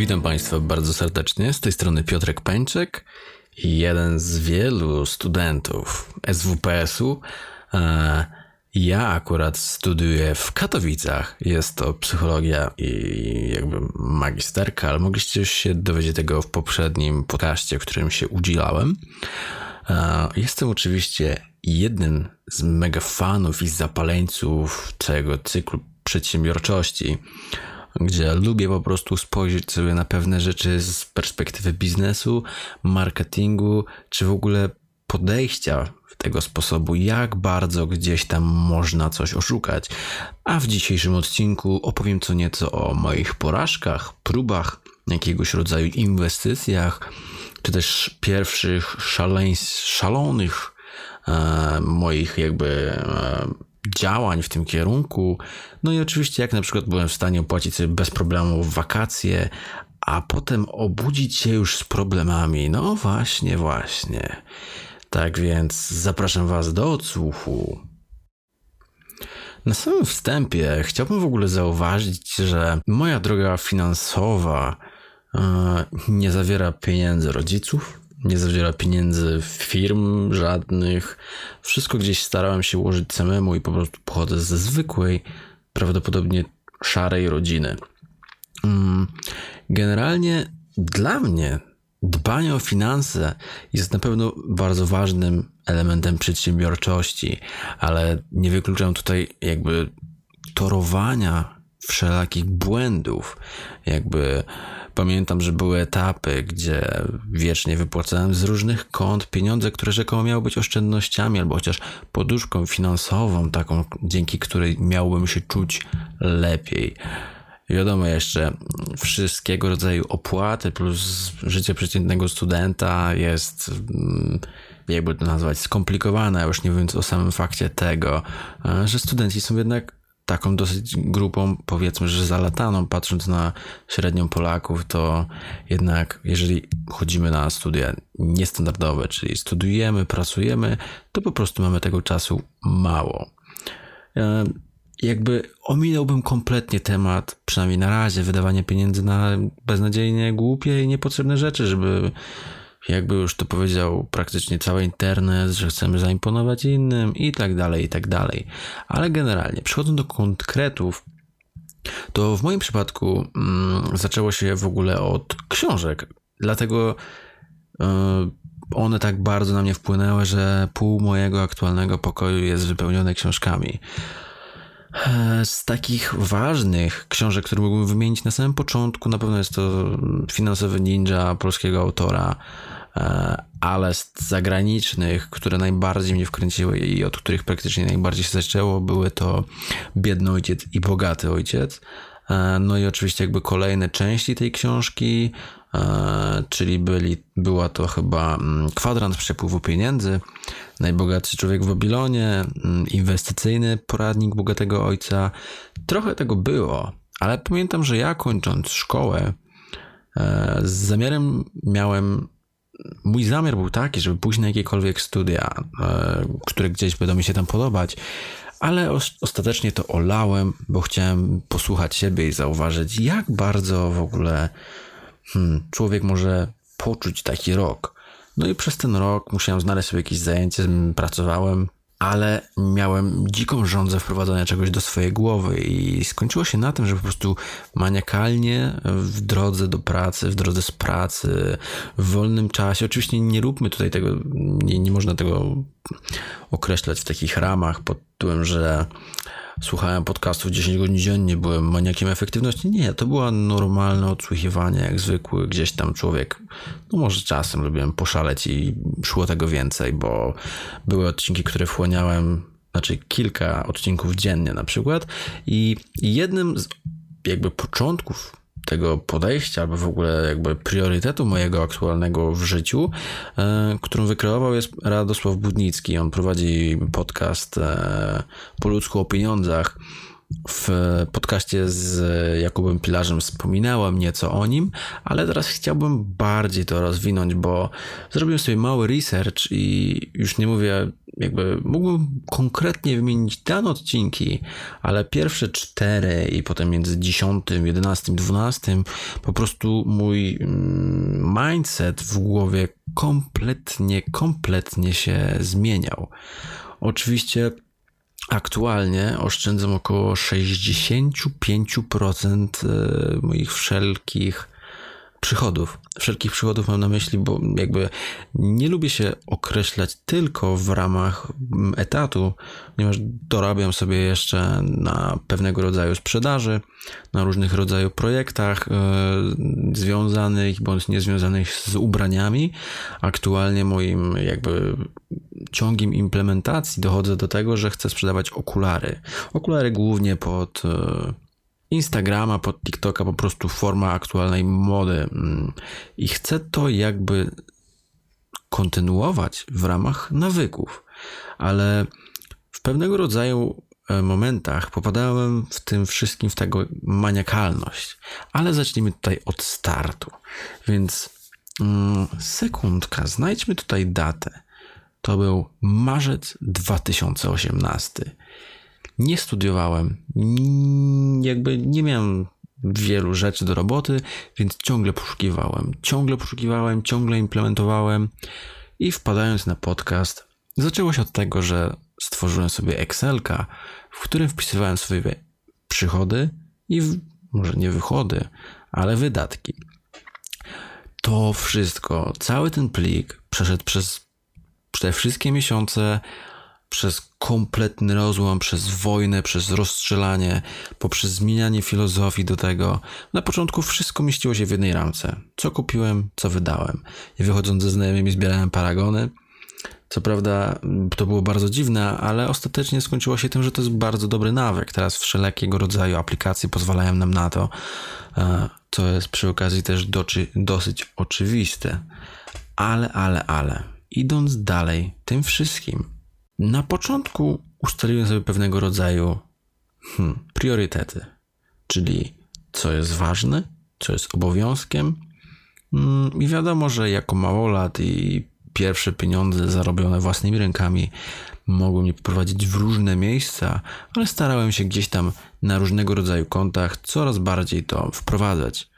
Witam Państwa bardzo serdecznie. Z tej strony Piotrek Pańczek, jeden z wielu studentów SWPS-u. E, ja akurat studiuję w Katowicach. Jest to psychologia i jakby magisterka, ale mogliście się dowiedzieć tego w poprzednim podcaście, w którym się udzielałem. E, jestem oczywiście jednym z mega fanów i zapaleńców tego cyklu przedsiębiorczości gdzie lubię po prostu spojrzeć sobie na pewne rzeczy z perspektywy biznesu, marketingu, czy w ogóle podejścia tego sposobu, jak bardzo gdzieś tam można coś oszukać. A w dzisiejszym odcinku opowiem co nieco o moich porażkach, próbach, jakiegoś rodzaju inwestycjach, czy też pierwszych szaleństw, szalonych e, moich jakby e, działań w tym kierunku. No i oczywiście, jak na przykład byłem w stanie opłacić sobie bez problemu wakacje, a potem obudzić się już z problemami. No właśnie, właśnie. Tak więc zapraszam Was do odsłuchu. Na samym wstępie chciałbym w ogóle zauważyć, że moja droga finansowa e, nie zawiera pieniędzy rodziców, nie zawiera pieniędzy firm żadnych. Wszystko gdzieś starałem się ułożyć samemu i po prostu pochodzę ze zwykłej, prawdopodobnie szarej rodziny. Mm, generalnie dla mnie dbanie o finanse jest na pewno bardzo ważnym elementem przedsiębiorczości, ale nie wykluczam tutaj jakby torowania wszelakich błędów, jakby Pamiętam, że były etapy, gdzie wiecznie wypłacałem z różnych kont pieniądze, które rzekomo miały być oszczędnościami albo chociaż poduszką finansową, taką, dzięki której miałbym się czuć lepiej. Wiadomo jeszcze, wszystkiego rodzaju opłaty plus życie przeciętnego studenta jest, mm, jakby to nazwać, skomplikowane, już nie mówiąc o samym fakcie tego, że studenci są jednak taką dosyć grupą, powiedzmy, że zalataną, patrząc na średnią Polaków, to jednak jeżeli chodzimy na studia niestandardowe, czyli studiujemy, pracujemy, to po prostu mamy tego czasu mało. E, jakby ominąłbym kompletnie temat, przynajmniej na razie, wydawania pieniędzy na beznadziejnie głupie i niepotrzebne rzeczy, żeby jakby już to powiedział praktycznie cały internet, że chcemy zaimponować innym i tak dalej, i tak dalej. Ale generalnie, przechodząc do konkretów, to w moim przypadku mm, zaczęło się w ogóle od książek. Dlatego y, one tak bardzo na mnie wpłynęły, że pół mojego aktualnego pokoju jest wypełnione książkami. E, z takich ważnych książek, które mógłbym wymienić na samym początku, na pewno jest to Finansowy Ninja polskiego autora, e, ale z zagranicznych, które najbardziej mnie wkręciły i od których praktycznie najbardziej się zaczęło, były to Biedny Ojciec i Bogaty Ojciec. E, no i oczywiście jakby kolejne części tej książki, czyli byli, była to chyba mm, kwadrans przepływu pieniędzy, najbogatszy człowiek w Babilonie, mm, inwestycyjny poradnik bogatego ojca. Trochę tego było, ale pamiętam, że ja kończąc szkołę, e, z zamiarem miałem mój zamiar był taki, żeby pójść na jakiekolwiek studia, e, które gdzieś będą mi się tam podobać, ale ostatecznie to olałem, bo chciałem posłuchać siebie i zauważyć, jak bardzo w ogóle hmm, człowiek może poczuć taki rok. No i przez ten rok musiałem znaleźć sobie jakieś zajęcie, pracowałem, ale miałem dziką żądzę wprowadzania czegoś do swojej głowy i skończyło się na tym, że po prostu maniakalnie w drodze do pracy, w drodze z pracy, w wolnym czasie, oczywiście nie róbmy tutaj tego, nie, nie można tego określać w takich ramach pod tytułem, że słuchałem podcastów 10 godzin dziennie, byłem maniakiem efektywności. Nie, to było normalne odsłuchiwanie, jak zwykły gdzieś tam człowiek. No może czasem lubiłem poszaleć i szło tego więcej, bo były odcinki, które wchłaniałem, znaczy kilka odcinków dziennie na przykład i jednym z jakby początków tego podejścia, albo w ogóle jakby priorytetu mojego aktualnego w życiu, e, którą wykreował jest Radosław Budnicki. On prowadzi podcast e, po ludzku o pieniądzach. W podcaście z Jakubem Pilarzem wspominałem nieco o nim, ale teraz chciałbym bardziej to rozwinąć, bo zrobiłem sobie mały research i już nie mówię, jakby mógłbym konkretnie wymienić dane odcinki, ale pierwsze cztery i potem między dziesiątym, jedenastym, dwunastym po prostu mój mm, mindset w głowie kompletnie, kompletnie się zmieniał. Oczywiście Aktualnie oszczędzam około 65% e, moich wszelkich przychodów. Wszelkich przychodów mam na myśli, bo jakby nie lubię się określać tylko w ramach etatu, ponieważ dorabiam sobie jeszcze na pewnego rodzaju sprzedaży, na różnych rodzaju projektach e, związanych bądź niezwiązanych z ubraniami. Aktualnie moim jakby ciągiem implementacji dochodzę do tego, że chcę sprzedawać okulary. Okulary głównie pod e, Instagrama, pod TikToka, po prostu forma aktualnej mody. Mm. I chcę to jakby kontynuować w ramach nawyków, ale w pewnego rodzaju e, momentach popadałem w tym wszystkim w tego maniakalność. Ale zacznijmy tutaj od startu. Więc mm, sekundka, znajdźmy tutaj datę. To był marzec 2018 nie studiowałem, jakby nie miałem wielu rzeczy do roboty, więc ciągle poszukiwałem, ciągle poszukiwałem, ciągle implementowałem i wpadając na podcast, zaczęło się od tego, że stworzyłem sobie Excelka, w którym wpisywałem swoje przychody i w, może nie wychody, ale wydatki. To wszystko, cały ten plik przeszedł przez te wszystkie miesiące przez kompletny rozłam, przez wojnę, przez rozstrzelanie, poprzez zmienianie filozofii do tego. Na początku wszystko mieściło się w jednej ramce. Co kupiłem, co wydałem. I wychodząc ze znajomymi zbierałem paragony. Co prawda to było bardzo dziwne, ale ostatecznie skończyło się tym, że to jest bardzo dobry nawyk. Teraz wszelkiego rodzaju aplikacje pozwalają nam na to, co jest przy okazji też doczy, dosyć oczywiste. Ale, ale, ale, idąc dalej tym wszystkim, na początku ustaliłem sobie pewnego rodzaju hmm, priorytety, czyli co jest ważne, co jest obowiązkiem. Hmm, I wiadomo, że jako małolat i pierwsze pieniądze zarobione własnymi rękami mogły mnie poprowadzić w różne miejsca, ale starałem się gdzieś tam na różnego rodzaju kontach coraz bardziej to wprowadzać.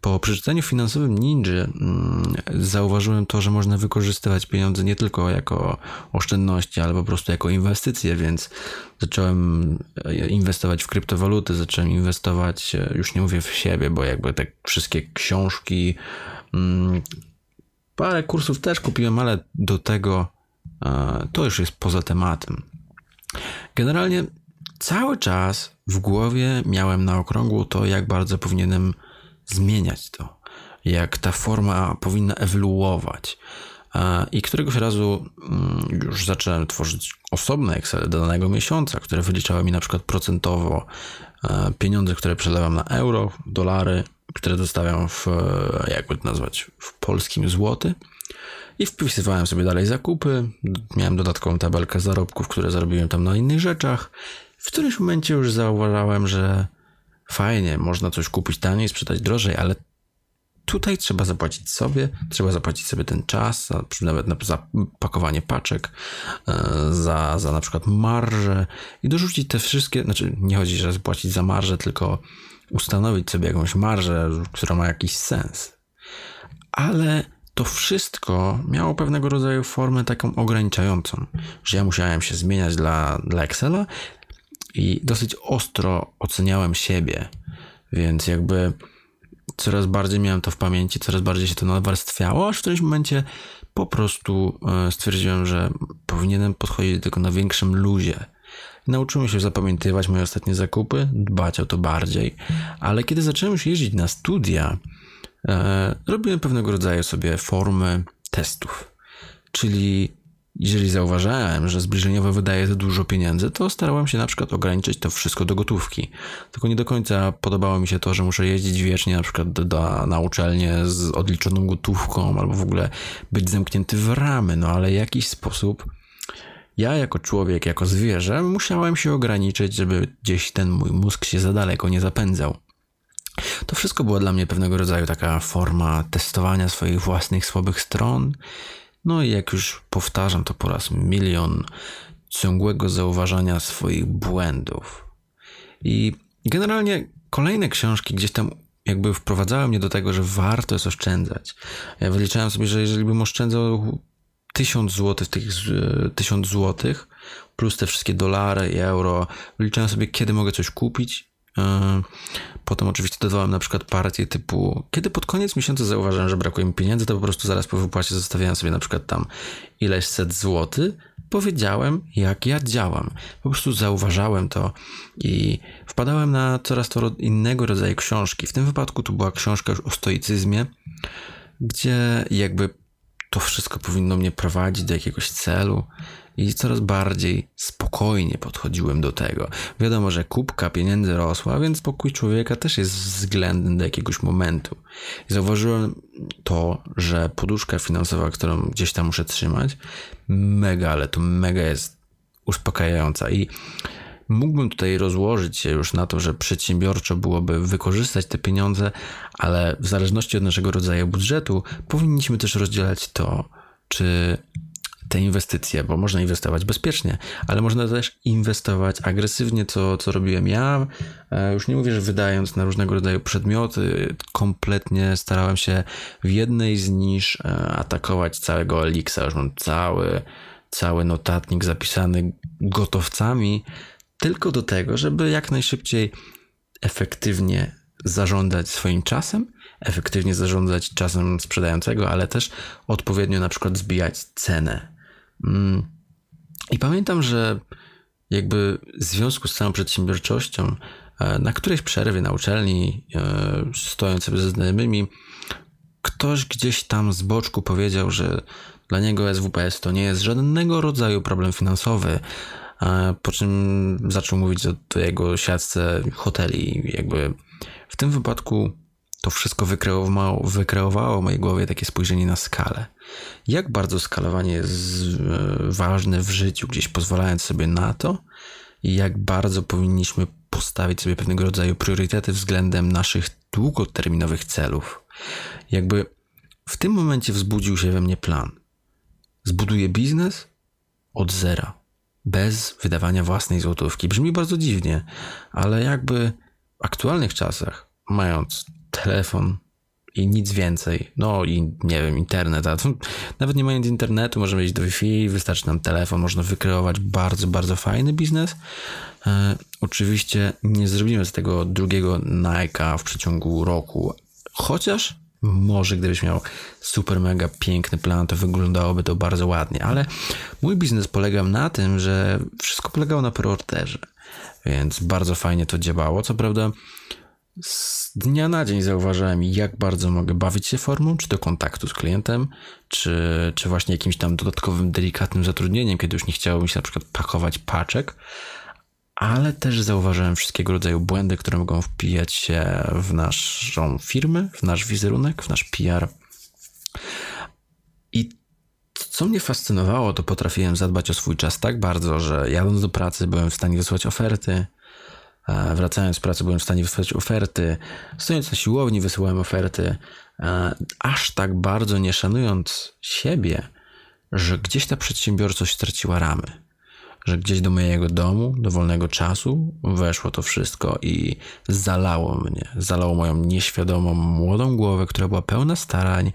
Po przeczytaniu finansowym Ninja mm, zauważyłem to, że można wykorzystywać pieniądze nie tylko jako oszczędności, ale po prostu jako inwestycje, więc zacząłem e, inwestować w kryptowaluty, zacząłem inwestować, e, już nie mówię w siebie, bo jakby te wszystkie książki, mm, parę kursów też kupiłem, ale do tego e, to już jest poza tematem. Generalnie cały czas w głowie miałem na okrągło to, jak bardzo powinienem zmieniać to, jak ta forma powinna ewoluować. I któregoś razu mm, już zacząłem tworzyć osobne Excel danego miesiąca, które wyliczały mi na przykład procentowo e, pieniądze, które przelewam na euro, dolary, które dostawiam w, e, jakby to nazwać, w polskim złoty. I wpisywałem sobie dalej zakupy. Miałem dodatkową tabelkę zarobków, które zarobiłem tam na innych rzeczach. W którymś momencie już zauważałem, że fajnie, można coś kupić taniej, sprzedać drożej, ale tutaj trzeba zapłacić sobie, trzeba zapłacić sobie ten czas, nawet za pakowanie paczek, e, za, za na przykład marże i dorzucić te wszystkie, znaczy nie chodzi, że zapłacić za marżę, tylko ustanowić sobie jakąś marżę, która ma jakiś sens. Ale to wszystko miało pewnego rodzaju formę taką ograniczającą, że ja musiałem się zmieniać dla, dla Excela i dosyć ostro oceniałem siebie, więc jakby coraz bardziej miałem to w pamięci, coraz bardziej się to nawarstwiało, aż w którymś momencie po prostu e, stwierdziłem, że powinienem podchodzić do tego na większym luzie. Nauczyłem się zapamiętywać moje ostatnie zakupy, dbać o to bardziej, ale kiedy zacząłem już jeździć na studia, e, robiłem pewnego rodzaju sobie formy testów. Czyli jeżeli zauważałem, że zbliżeniowo wydaje za dużo pieniędzy, to starałem się na przykład ograniczyć to wszystko do gotówki. Tylko nie do końca podobało mi się to, że muszę jeździć wiecznie na przykład do, na uczelnię z odliczoną gotówką albo w ogóle być zamknięty w ramy, no ale jakiś sposób ja jako człowiek, jako zwierzę, musiałem się ograniczyć, żeby gdzieś ten mój mózg się za daleko nie zapędzał. To wszystko było dla mnie pewnego rodzaju taka forma testowania swoich własnych słabych stron. No i jak już powtarzam to po raz milion, ciągłego zauważania swoich błędów. I generalnie kolejne książki gdzieś tam jakby wprowadzały mnie do tego, że warto jest oszczędzać. Ja wyliczałem sobie, że jeżeli bym oszczędzał tysiąc złotych, tych tysiąc złotych, plus te wszystkie dolary i euro, wyliczałem sobie, kiedy mogę coś kupić. E, potem oczywiście dodawałem na przykład partie typu, kiedy pod koniec miesiąca zauważyłem, że brakuje mi pieniędzy, to po prostu zaraz po wypłacie zostawiałem sobie na przykład tam ileś set złotych powiedziałem, jak ja działam. Po prostu zauważałem to i wpadałem na coraz to innego rodzaju książki. W tym wypadku to była książka już o stoicyzmie, gdzie jakby to wszystko powinno mnie prowadzić do jakiegoś celu i coraz bardziej spokojnie podchodziłem do tego. Wiadomo, że kubka pieniędzy rosła, więc spokój człowieka też jest względny do jakiegoś momentu. I zauważyłem to, że poduszka finansowa, którą gdzieś tam muszę trzymać, mega, ale to mega jest uspokajająca i mógłbym tutaj rozłożyć się już na to, że przedsiębiorczo byłoby wykorzystać te pieniądze, ale w zależności od naszego rodzaju budżetu powinniśmy też rozdzielać to, czy te inwestycje, bo można inwestować bezpiecznie, ale można też inwestować agresywnie, co, co robiłem ja. E, już nie mówię, że wydając na różnego rodzaju przedmioty, kompletnie starałem się w jednej z niż e, atakować całego Elixa. Już mam cały, cały notatnik zapisany gotowcami, tylko do tego, żeby jak najszybciej efektywnie zarządzać swoim czasem, efektywnie zarządzać czasem sprzedającego, ale też odpowiednio na przykład zbijać cenę Mm. I pamiętam, że jakby w związku z całą przedsiębiorczością, e, na którejś przerwie na uczelni, e, stojąc sobie ze znajomymi, ktoś gdzieś tam z boczku powiedział, że dla niego SWPS to nie jest żadnego rodzaju problem finansowy, po czym zaczął mówić o jego siatce hoteli. Jakby w tym wypadku to wszystko wykreowało, wykreowało w mojej głowie takie spojrzenie na skalę. Jak bardzo skalowanie jest e, ważne w życiu, gdzieś pozwalając sobie na to, i jak bardzo powinniśmy postawić sobie pewnego rodzaju priorytety względem naszych długoterminowych celów. Jakby w tym momencie wzbudził się we mnie plan. Zbuduję biznes od zera, bez wydawania własnej złotówki. Brzmi bardzo dziwnie, ale jakby w aktualnych czasach, mając telefon i nic więcej. No i nie wiem, internet. A to, nawet nie mając internetu, możemy iść do Wi-Fi, wystarczy nam telefon, można wykreować bardzo, bardzo fajny biznes. E, oczywiście nie zrobimy z tego drugiego Nike'a w przeciągu roku, chociaż może gdybyś miał super mega piękny plan, to wyglądałoby to bardzo ładnie, ale mój biznes polegał na tym, że wszystko polegało na preorderze, więc bardzo fajnie to działało. Co prawda z dnia na dzień zauważałem, jak bardzo mogę bawić się formą, czy to kontaktu z klientem, czy, czy właśnie jakimś tam dodatkowym, delikatnym zatrudnieniem, kiedy już nie chciało mi się na przykład pakować paczek, ale też zauważyłem wszystkiego rodzaju błędy, które mogą wpijać się w naszą firmę, w nasz wizerunek, w nasz PR. I co mnie fascynowało, to potrafiłem zadbać o swój czas tak bardzo, że jadąc do pracy byłem w stanie wysłać oferty, Wracając z pracy byłem w stanie wysłać oferty. Stojąc na siłowni wysyłałem oferty. Aż tak bardzo nie szanując siebie, że gdzieś ta przedsiębiorczość straciła ramy. Że gdzieś do mojego domu, do wolnego czasu weszło to wszystko i zalało mnie. Zalało moją nieświadomą, młodą głowę, która była pełna starań,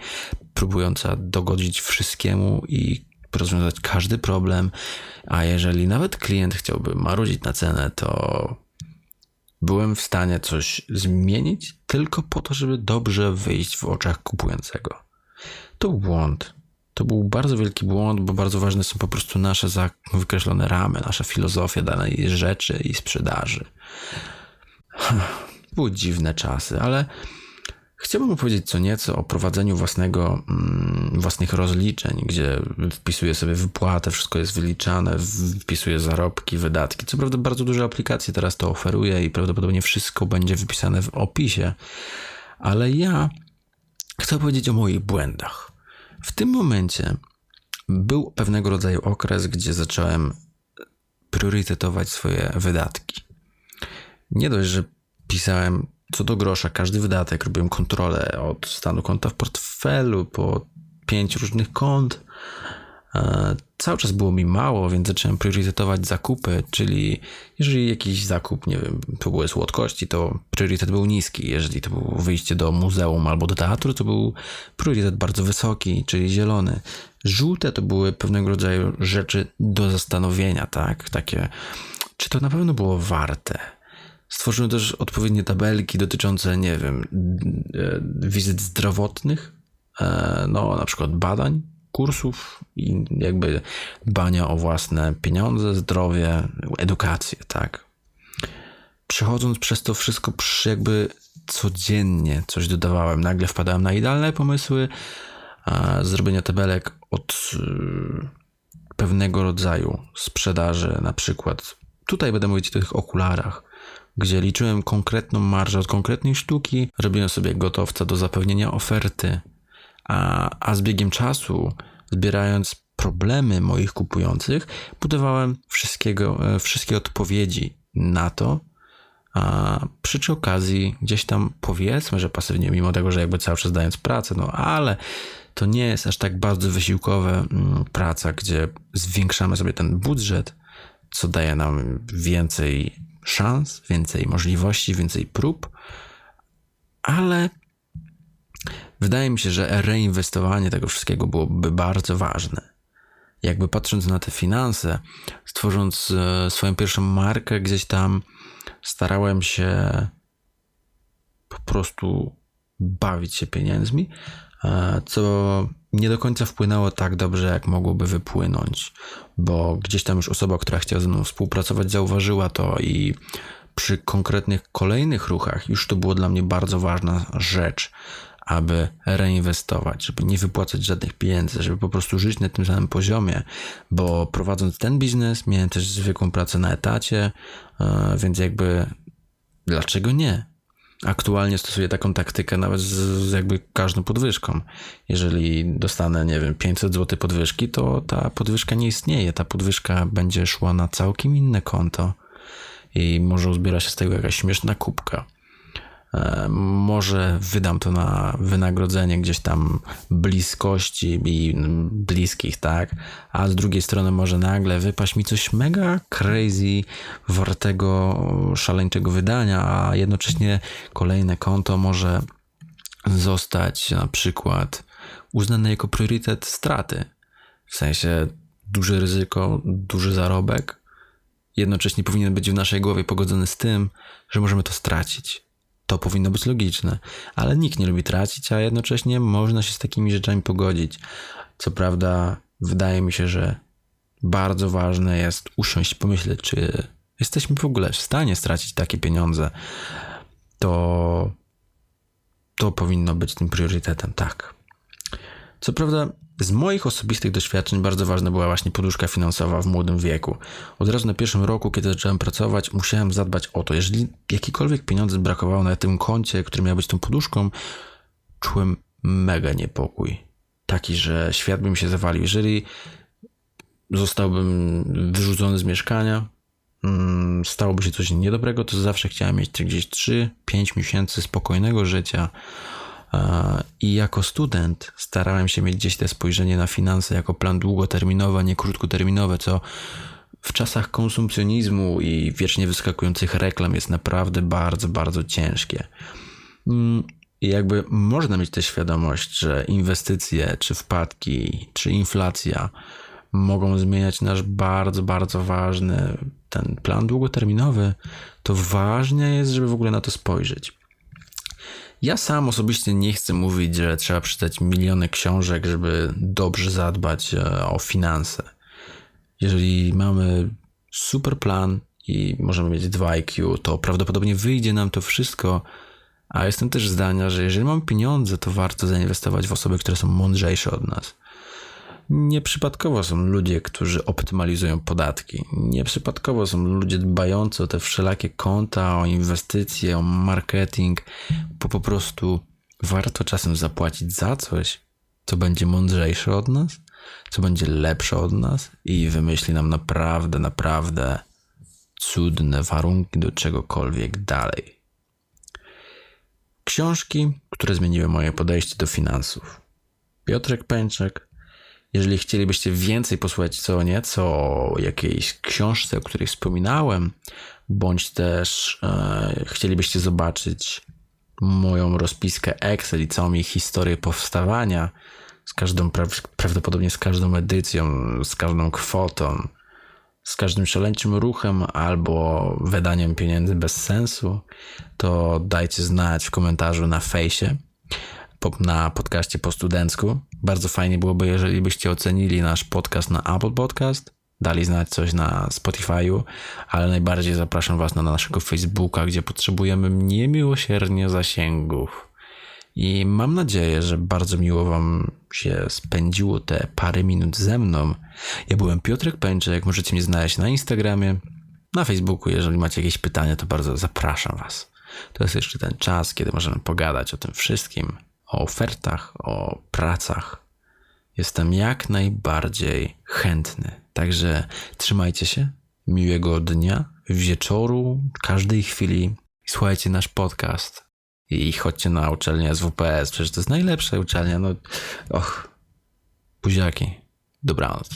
próbująca dogodzić wszystkiemu i rozwiązać każdy problem. A jeżeli nawet klient chciałby marudzić na cenę, to byłem w stanie coś zmienić tylko po to, żeby dobrze wyjść w oczach kupującego. To błąd. To był bardzo wielki błąd, bo bardzo ważne są po prostu nasze wykreślone ramy, nasza filozofia danej rzeczy i sprzedaży. Były dziwne czasy, ale Chciałbym opowiedzieć co nieco o prowadzeniu własnego, mm, własnych rozliczeń, gdzie wpisuję sobie wypłatę, wszystko jest wyliczane, wpisuję zarobki, wydatki. Co prawda bardzo duże aplikacje teraz to oferuje i prawdopodobnie wszystko będzie wypisane w opisie, ale ja chcę powiedzieć o moich błędach. W tym momencie był pewnego rodzaju okres, gdzie zacząłem priorytetować swoje wydatki. Nie dość, że pisałem co do grosza każdy wydatek, robiłem kontrolę od stanu konta w portfelu po pięć różnych kont. E, cały czas było mi mało, więc zacząłem priorytetować zakupy, czyli jeżeli jakiś zakup, nie wiem, to były słodkości, to priorytet był niski. Jeżeli to było wyjście do muzeum albo do teatru, to był priorytet bardzo wysoki, czyli zielony. Żółte to były pewnego rodzaju rzeczy do zastanowienia, tak? Takie, czy to na pewno było warte? Stworzyłem też odpowiednie tabelki dotyczące, nie wiem, e, wizyt zdrowotnych, e, no na przykład badań, kursów i jakby dbania o własne pieniądze, zdrowie, edukację, tak. Przechodząc przez to wszystko, jakby codziennie coś dodawałem. Nagle wpadałem na idealne pomysły zrobienia tabelek od y, pewnego rodzaju sprzedaży, na przykład tutaj będę mówić o tych okularach, gdzie liczyłem konkretną marżę od konkretnej sztuki, robiłem sobie gotowca do zapewnienia oferty, a, a z biegiem czasu, zbierając problemy moich kupujących, budowałem wszystkiego, e, wszystkie odpowiedzi na to, a przy okazji gdzieś tam powiedzmy, że pasywnie, mimo tego, że jakby cały czas dając pracę, no ale to nie jest aż tak bardzo wysiłkowa mm, praca, gdzie zwiększamy sobie ten budżet, co daje nam więcej szans, więcej możliwości, więcej prób, ale wydaje mi się, że reinwestowanie tego wszystkiego byłoby bardzo ważne. Jakby patrząc na te finanse, stworząc e, swoją pierwszą markę, gdzieś tam starałem się po prostu bawić się pieniędzmi, e, co nie do końca wpłynęło tak dobrze, jak mogłoby wypłynąć, bo gdzieś tam już osoba, która chciała ze mną współpracować, zauważyła to i przy konkretnych kolejnych ruchach już to było dla mnie bardzo ważna rzecz, aby reinwestować, żeby nie wypłacać żadnych pieniędzy, żeby po prostu żyć na tym samym poziomie, bo prowadząc ten biznes miałem też zwykłą pracę na etacie, e, więc jakby dlaczego nie? aktualnie stosuję taką taktykę nawet z, z, jakby każdą podwyżką. Jeżeli dostanę, nie wiem, 500 zł podwyżki, to ta podwyżka nie istnieje. Ta podwyżka będzie szła na całkiem inne konto i może uzbiera się z tego jakaś śmieszna kubka. E, może wydam to na wynagrodzenie gdzieś tam bliskości i bliskich, tak? A z drugiej strony może nagle wypaść mi coś mega crazy, wartego, szaleńczego wydania, a jednocześnie kolejne konto może zostać na przykład uznane jako priorytet straty. W sensie duże ryzyko, duży zarobek, jednocześnie powinien być w naszej głowie pogodzony z tym, że możemy to stracić to powinno być logiczne, ale nikt nie lubi tracić, a jednocześnie można się z takimi rzeczami pogodzić. Co prawda, wydaje mi się, że bardzo ważne jest usiąść i pomyśleć, czy jesteśmy w ogóle w stanie stracić takie pieniądze. To, to powinno być tym priorytetem, tak. Co prawda, z moich osobistych doświadczeń bardzo ważna była właśnie poduszka finansowa w młodym wieku. Od razu na pierwszym roku, kiedy zacząłem pracować, musiałem zadbać o to. Jeżeli jakikolwiek pieniądze brakowało na tym koncie, który miał być tą poduszką, czułem mega niepokój. Taki, że świat by mi się zawalił. Jeżeli zostałbym wyrzucony z mieszkania, mm, stałoby się coś niedobrego, to zawsze chciałem mieć gdzieś 3-5 miesięcy spokojnego życia i jako student starałem się mieć gdzieś te spojrzenie na finanse jako plan długoterminowy, a nie krótkoterminowy, co w czasach konsumpcjonizmu i wiecznie wyskakujących reklam jest naprawdę bardzo, bardzo ciężkie. Mm, I jakby można mieć tę świadomość, że inwestycje, czy wpadki, czy inflacja mogą zmieniać nasz bardzo, bardzo ważny ten plan długoterminowy, to ważne jest, żeby w ogóle na to spojrzeć. Ja sam osobiście nie chcę mówić, że trzeba przeczytać miliony książek, żeby dobrze zadbać e, o finanse. Jeżeli mamy super plan i możemy mieć 2 IQ, to prawdopodobnie wyjdzie nam to wszystko. A jestem też zdania, że jeżeli mamy pieniądze, to warto zainwestować w osoby, które są mądrzejsze od nas. Nieprzypadkowo są ludzie, którzy optymalizują podatki. Nieprzypadkowo są ludzie dbający o te wszelakie konta, o inwestycje, o marketing, bo po prostu warto czasem zapłacić za coś, co będzie mądrzejsze od nas, co będzie lepsze od nas i wymyśli nam naprawdę, naprawdę cudne warunki do czegokolwiek dalej. Książki, które zmieniły moje podejście do finansów. Piotrek Pęczek. Jeżeli chcielibyście więcej posłuchać co nieco o jakiejś książce, o której wspominałem, bądź też e, chcielibyście zobaczyć moją rozpiskę Excel i całą jej historię powstawania, z każdą, pra- prawdopodobnie z każdą edycją, z każdą kwotą, z każdym szaleńczym ruchem albo wydaniem pieniędzy bez sensu, to dajcie znać w komentarzu na fejsie na podcaście po studencku. Bardzo fajnie byłoby, jeżeli byście ocenili nasz podcast na Apple Podcast, dali znać coś na Spotify'u, ale najbardziej zapraszam Was na naszego Facebooka, gdzie potrzebujemy niemiłosiernie zasięgów. I mam nadzieję, że bardzo miło Wam się spędziło te parę minut ze mną. Ja byłem Piotrek Pęczek, możecie mnie znaleźć na Instagramie, na Facebooku. Jeżeli macie jakieś pytania, to bardzo zapraszam Was. To jest jeszcze ten czas, kiedy możemy pogadać o tym wszystkim, o ofertach, o pracach. Jestem jak najbardziej chętny. Także trzymajcie się. Miłego dnia, wieczoru, każdej chwili. Słuchajcie nasz podcast. I chodźcie na uczelnię z WPS. Przecież to jest najlepsza uczelnia. No, och, buziaki. Dobranoc.